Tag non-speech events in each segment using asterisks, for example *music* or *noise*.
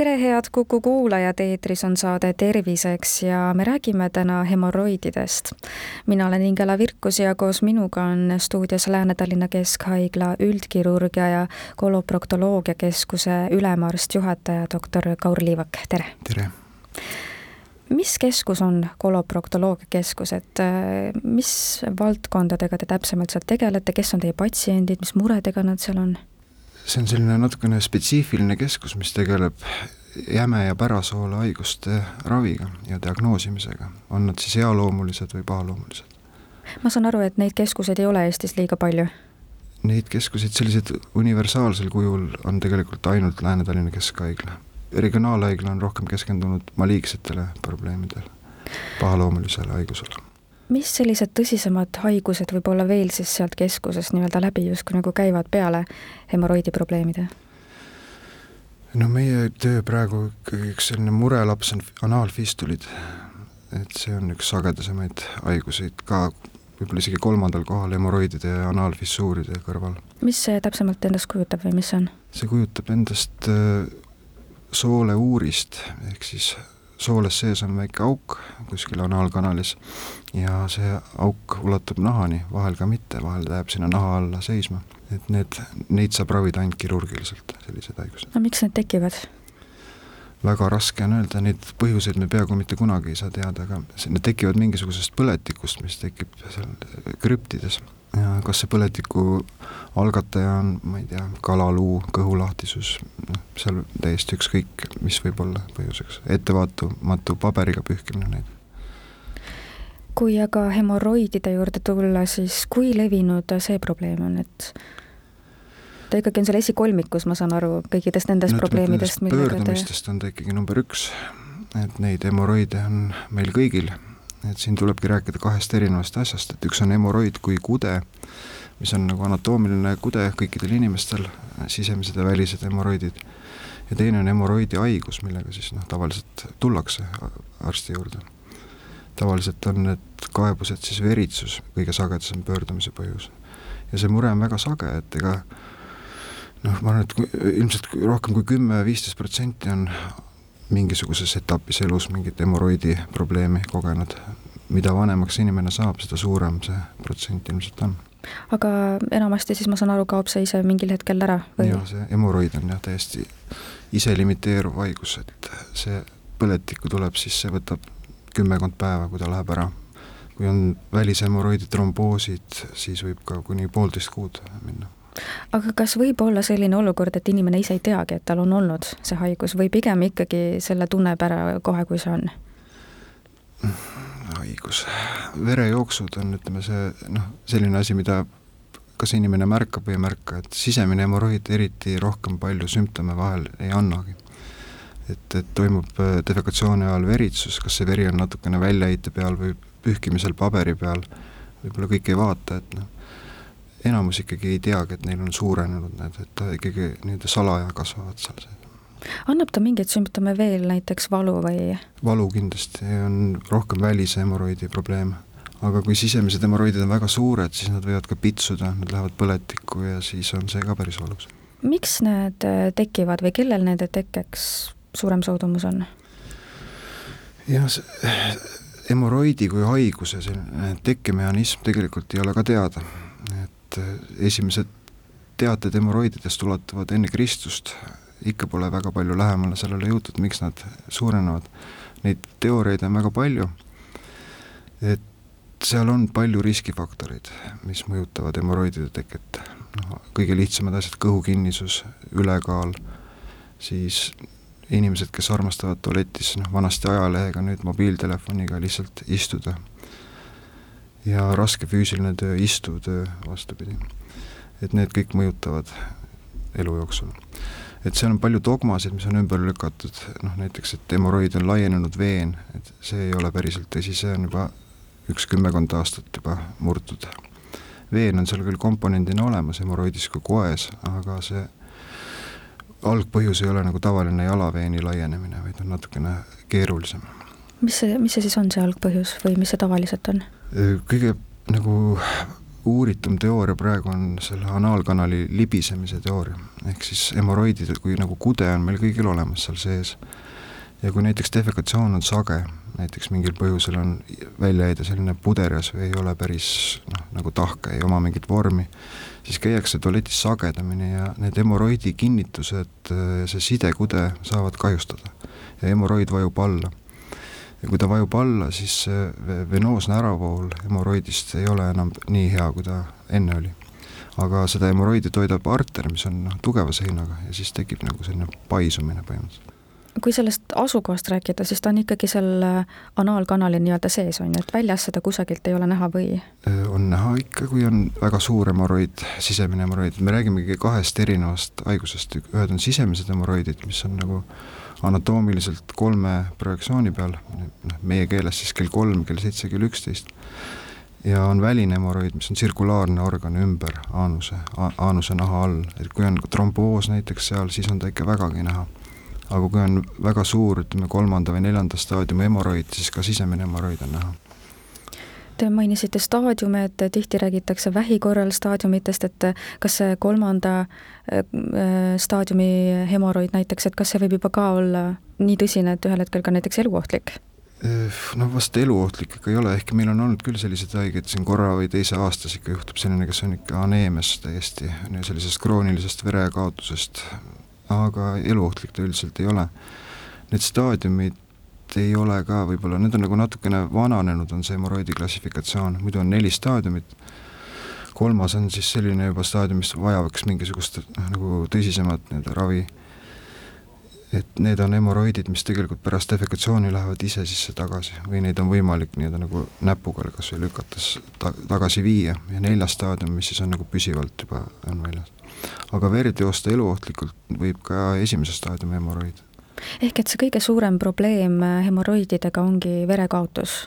tere, head Kuku kuulajad, eetris on saade Terviseks ja me räägime täna hemoroididest. mina olen Ingela Virkus ja koos minuga on stuudios Lääne-Tallinna Keskhaigla üldkirurgia ja koloproktoloogia keskuse ülemarst, juhataja, doktor Kaur Liivak, tere! tere! mis keskus on koloproktoloogia keskus, et mis valdkondadega te täpsemalt seal tegelete, kes on teie patsiendid, mis muredega nad seal on? See on selline natukene spetsiifiline keskus, mis tegeleb jäme- ja pärasoole haiguste raviga ja diagnoosimisega, on nad siis healoomulised või pahaloomulised. ma saan aru, et neid keskuseid ei ole Eestis liiga palju? Neid keskuseid sellised universaalsel kujul on tegelikult ainult Lääne-Tallinna Keskhaigla. regionaalhaigla on rohkem keskendunud maliigsetele probleemidele, pahaloomulisele haigusele mis sellised tõsisemad haigused võib-olla veel siis sealt keskusest nii-öelda läbi justkui nagu käivad peale hemoroidi probleemide? no meie töö praegu ikkagi üks selline murelaps on anaalfistulid, et see on üks sagedasemaid haiguseid ka võib-olla isegi kolmandal kohal hemoroidide ja anaalfissuuride kõrval. mis see täpsemalt endast kujutab või mis see on? see kujutab endast äh, sooleuurist ehk siis sooles sees on väike auk kuskil anaalkanalis ja see auk ulatub nahani, vahel ka mitte, vahel ta jääb sinna naha alla seisma. et need, neid saab ravida ainult kirurgiliselt, sellised haigused. no miks need tekivad? Väga raske on öelda, neid põhjuseid me peaaegu mitte kunagi ei saa teada, aga need tekivad mingisugusest põletikust, mis tekib seal krüptides ja kas see põletiku algataja on, ma ei tea, kalaluu, kõhulahtisus, noh, seal täiesti ükskõik, mis võib olla põhjuseks, ettevaatamatu paberiga pühkimine näiteks. kui aga hemoroidide juurde tulla, siis kui levinud see probleem on, et ta ikkagi on seal esikolmikus, ma saan aru, kõikidest nendest no, probleemidest, millega te pöördumistest on ta ikkagi number üks, et neid hemoroide on meil kõigil et siin tulebki rääkida kahest erinevast asjast, et üks on hemoroid kui kude, mis on nagu anatoomiline kude kõikidel inimestel, sisemised ja välised hemoroidid, ja teine on hemoroidi haigus, millega siis noh, tavaliselt tullakse arsti juurde. tavaliselt on need kaebused siis veritsus, kõige sagedasem pöördumise põhjus. ja see mure on väga sage, et ega noh, ma arvan, et kui, ilmselt rohkem kui kümme-viisteist protsenti on mingisuguses etapis elus mingit hemoroidi probleemi kogenud. mida vanemaks inimene saab, seda suurem see protsent ilmselt on. aga enamasti siis ma saan aru, kaob see ise mingil hetkel ära või? jaa, see hemoroid on jah täiesti iselimiteeruv haigus, et see põletikku tuleb, siis see võtab kümmekond päeva, kui ta läheb ära. kui on välishemoroidi tromboosid, siis võib ka kuni poolteist kuud minna aga kas võib olla selline olukord, et inimene ise ei teagi, et tal on olnud see haigus või pigem ikkagi selle tunneb ära kohe, kui see on? haigus, verejooksud on, ütleme see noh, selline asi, mida kas inimene märkab või ei märka, et sisemine hemoroid eriti rohkem palju sümptome vahel ei annagi. et, et toimub äh, defekatsiooni ajal veritsus, kas see veri on natukene väljaheite peal või pühkimisel paberi peal, võib-olla kõik ei vaata, et noh, enamus ikkagi ei teagi, et neil on suurenenud need, et ta ikkagi nii-öelda salaja kasvavad seal sees. annab ta mingeid sümptome veel, näiteks valu või? valu kindlasti on rohkem välise hemoroidi probleem. aga kui sisemised hemoroidid on väga suured, siis nad võivad ka pitsuda, nad lähevad põletikku ja siis on see ka päris valus. miks need äh, tekivad või kellel nende tekkeks suurem soodumus on? jah, hemoroidi kui haiguse selline tekkemehhanism tegelikult ei ole ka teada et äh, esimesed teated hemoroididest ulatuvad enne Kristust, ikka pole väga palju lähemale sellele jõutud, miks nad suurenevad. Neid teooriaid on väga palju, et seal on palju riskifaktoreid, mis mõjutavad hemoroidide teket. noh, kõige lihtsamad asjad, kõhukinnisus, ülekaal, siis inimesed, kes armastavad tualetis, noh vanasti ajalehega, nüüd mobiiltelefoniga lihtsalt istuda ja raske füüsiline töö, istuv töö vastupidi. et need kõik mõjutavad elu jooksul. et seal on palju dogmasid, mis on ümber lükatud, noh näiteks, et hemoroid on laienenud veen, et see ei ole päriselt tõsi, see on juba üks kümmekond aastat juba murtud. veen on seal küll komponendina olemas hemoroidis kui koes, aga see algpõhjus ei ole nagu tavaline jalaveeni laienemine, vaid on natukene keerulisem. Mis see, mis see siis on, see algpõhjus või mis see tavaliselt on? kõige nagu uuritum teooria praegu on selle anaalkanali libisemise teooria, ehk siis hemoroidid kui nagu kude on meil kõigil olemas seal sees. ja kui näiteks defekatsioon on sage, näiteks mingil põhjusel on väljaheide selline puderjas või ei ole päris noh, nagu tahke, ei oma mingit vormi, siis käiakse tualetis sagedamini ja need hemoroidi kinnitused, see sidekude saavad kahjustada ja hemoroid vajub alla ja kui ta vajub alla, siis venoosne äravool hemoroidist ei ole enam nii hea, kui ta enne oli. aga seda hemoroidi toidab arter, mis on tugeva seinaga ja siis tekib nagu selline paisumine põhimõtteliselt kui sellest asukohast rääkida, siis ta on ikkagi seal äh, anaalkanali nii-öelda sees, on ju, et väljas seda kusagilt ei ole näha või? Äh, on näha ikka, kui on väga suur hemoroid, sisemine hemoroid, me räägimegi kahest erinevast haigusest, ühed on sisemised hemoroidid, mis on nagu anatoomiliselt kolme projektsiooni peal, noh meie keeles siis kell kolm, kell seitse, kell üksteist, ja on väline hemoroid, mis on tsirkulaarne organ ümber aanuse, aanuse naha all, et kui on tromboos näiteks seal, siis on ta ikka vägagi näha. Aga kui on väga suur, ütleme kolmanda või neljanda staadiumi hemoroid, siis ka sisemine hemoroid on näha Te mainisite staadiume, et tihti räägitakse vähi korral staadiumitest, et kas see kolmanda äh, staadiumi hemoroid näiteks, et kas see võib juba ka olla nii tõsine, et ühel hetkel ka näiteks eluohtlik? no vast eluohtlik ikka ei ole, ehkki meil on olnud küll selliseid haigeid siin korra või teise aastas ikka juhtub selline, kes on ikka aneemias täiesti, sellisest kroonilisest verekaotusest, aga eluohtlik ta üldiselt ei ole. Need staadiumid ei ole ka võib-olla, need on nagu natukene vananenud, on see hemoroidi klassifikatsioon, muidu on neli staadiumit, kolmas on siis selline juba staadium, mis vajaks mingisugust noh, nagu tõsisemat nii-öelda ravi, et need on hemoroidid, mis tegelikult pärast defekatsiooni lähevad ise sisse tagasi või neid on võimalik nii-öelda nagu näpuga kas või lükates ta-, tagasi viia ja neljas staadium, mis siis on nagu püsivalt juba on väljas. aga verd joosta eluohtlikult võib ka esimese staadiumi hemoroid ehk et see kõige suurem probleem äh, hemoroididega ongi verekaotus?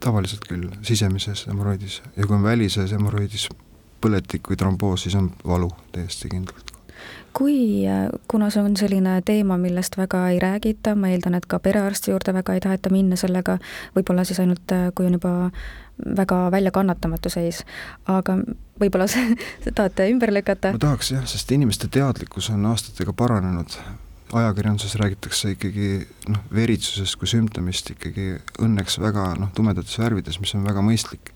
tavaliselt küll, sisemises hemoroidis ja kui on välises hemoroidis põletik või tromboos, siis on valu täiesti kindlalt kui, äh, kuna see on selline teema, millest väga ei räägita, ma eeldan, et ka perearsti juurde väga ei taheta minna sellega, võib-olla siis ainult, äh, kui on juba väga väljakannatamatu seis, aga võib-olla *laughs* tahate ümber lükata? ma tahaks jah, sest inimeste teadlikkus on aastatega paranenud ajakirjanduses räägitakse ikkagi noh, veritsusest kui sümptomist ikkagi õnneks väga noh, tumedates värvides, mis on väga mõistlik.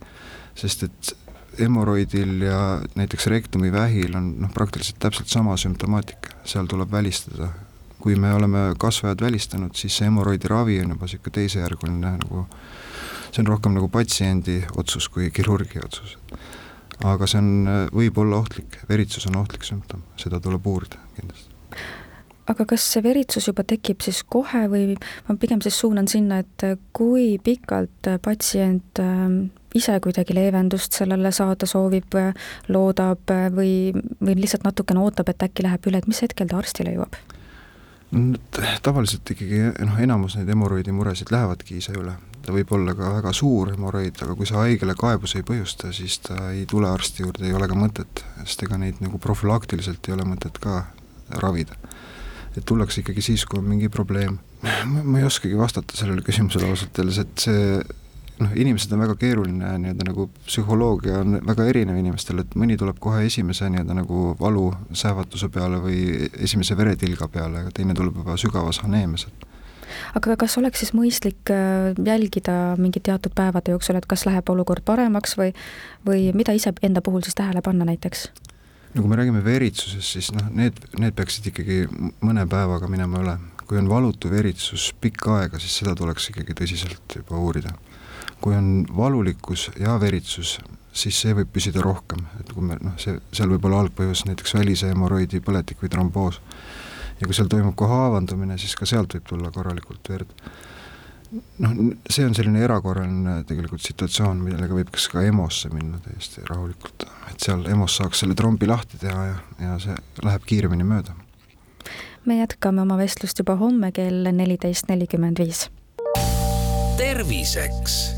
sest et hemoroidil ja näiteks rektumi vähil on noh, praktiliselt täpselt sama sümptomaatika, seal tuleb välistada. kui me oleme kasvajad välistanud, siis see hemoroidi ravi on juba niisugune teisejärguline nagu, see on rohkem nagu patsiendi otsus kui kirurgi otsus. aga see on, võib olla ohtlik, veritsus on ohtlik sümptom, seda tuleb uurida kindlasti aga kas see veritsus juba tekib siis kohe või ma pigem siis suunan sinna, et kui pikalt patsient ähm, ise kuidagi leevendust sellele saada soovib, loodab või, või lihtsalt natukene ootab, et äkki läheb üle, et mis hetkel ta arstile jõuab? tavaliselt ikkagi noh, enamus neid hemoroidi muresid lähevadki ise üle, ta võib olla ka väga suur hemoroid, aga kui sa haigele kaebuse ei põhjusta, siis ta ei tule arsti juurde, ei ole ka mõtet, sest ega neid nagu profülaktiliselt ei ole mõtet ka ravida et tullakse ikkagi siis, kui on mingi probleem. ma ei oskagi vastata sellele küsimusele ausalt öeldes, et see noh, inimesed on väga keeruline nii-öelda nagu psühholoogia on väga erinev inimestel, et mõni tuleb kohe esimese nii-öelda nagu valu sähvatuse peale või esimese veretilga peale, aga teine tuleb juba sügavas aneemias, et aga kas oleks siis mõistlik äh, jälgida mingi teatud päevade jooksul, et kas läheb olukord paremaks või või mida ise enda puhul siis tähele panna näiteks? no kui me räägime veritsusest, siis noh, need, need peaksid ikkagi mõne päevaga minema üle. kui on valutu veritsus pikka aega, siis seda tuleks ikkagi tõsiselt juba uurida. Kui on valulikkus ja veritsus, siis see võib püsida rohkem, et kui me noh, see, seal võib olla algpõhjus näiteks välise hemoroidi põletik või tromboos. ja kui seal toimub ka haavandumine, siis ka sealt võib tulla korralikult verd noh, see on selline erakorraline tegelikult situatsioon, millega võib kas ka EMO-sse minna täiesti rahulikult, et seal EMO-s saaks selle trombi lahti teha ja, ja see läheb kiiremini mööda. me jätkame oma vestlust juba homme kell neliteist nelikümmend viis. terviseks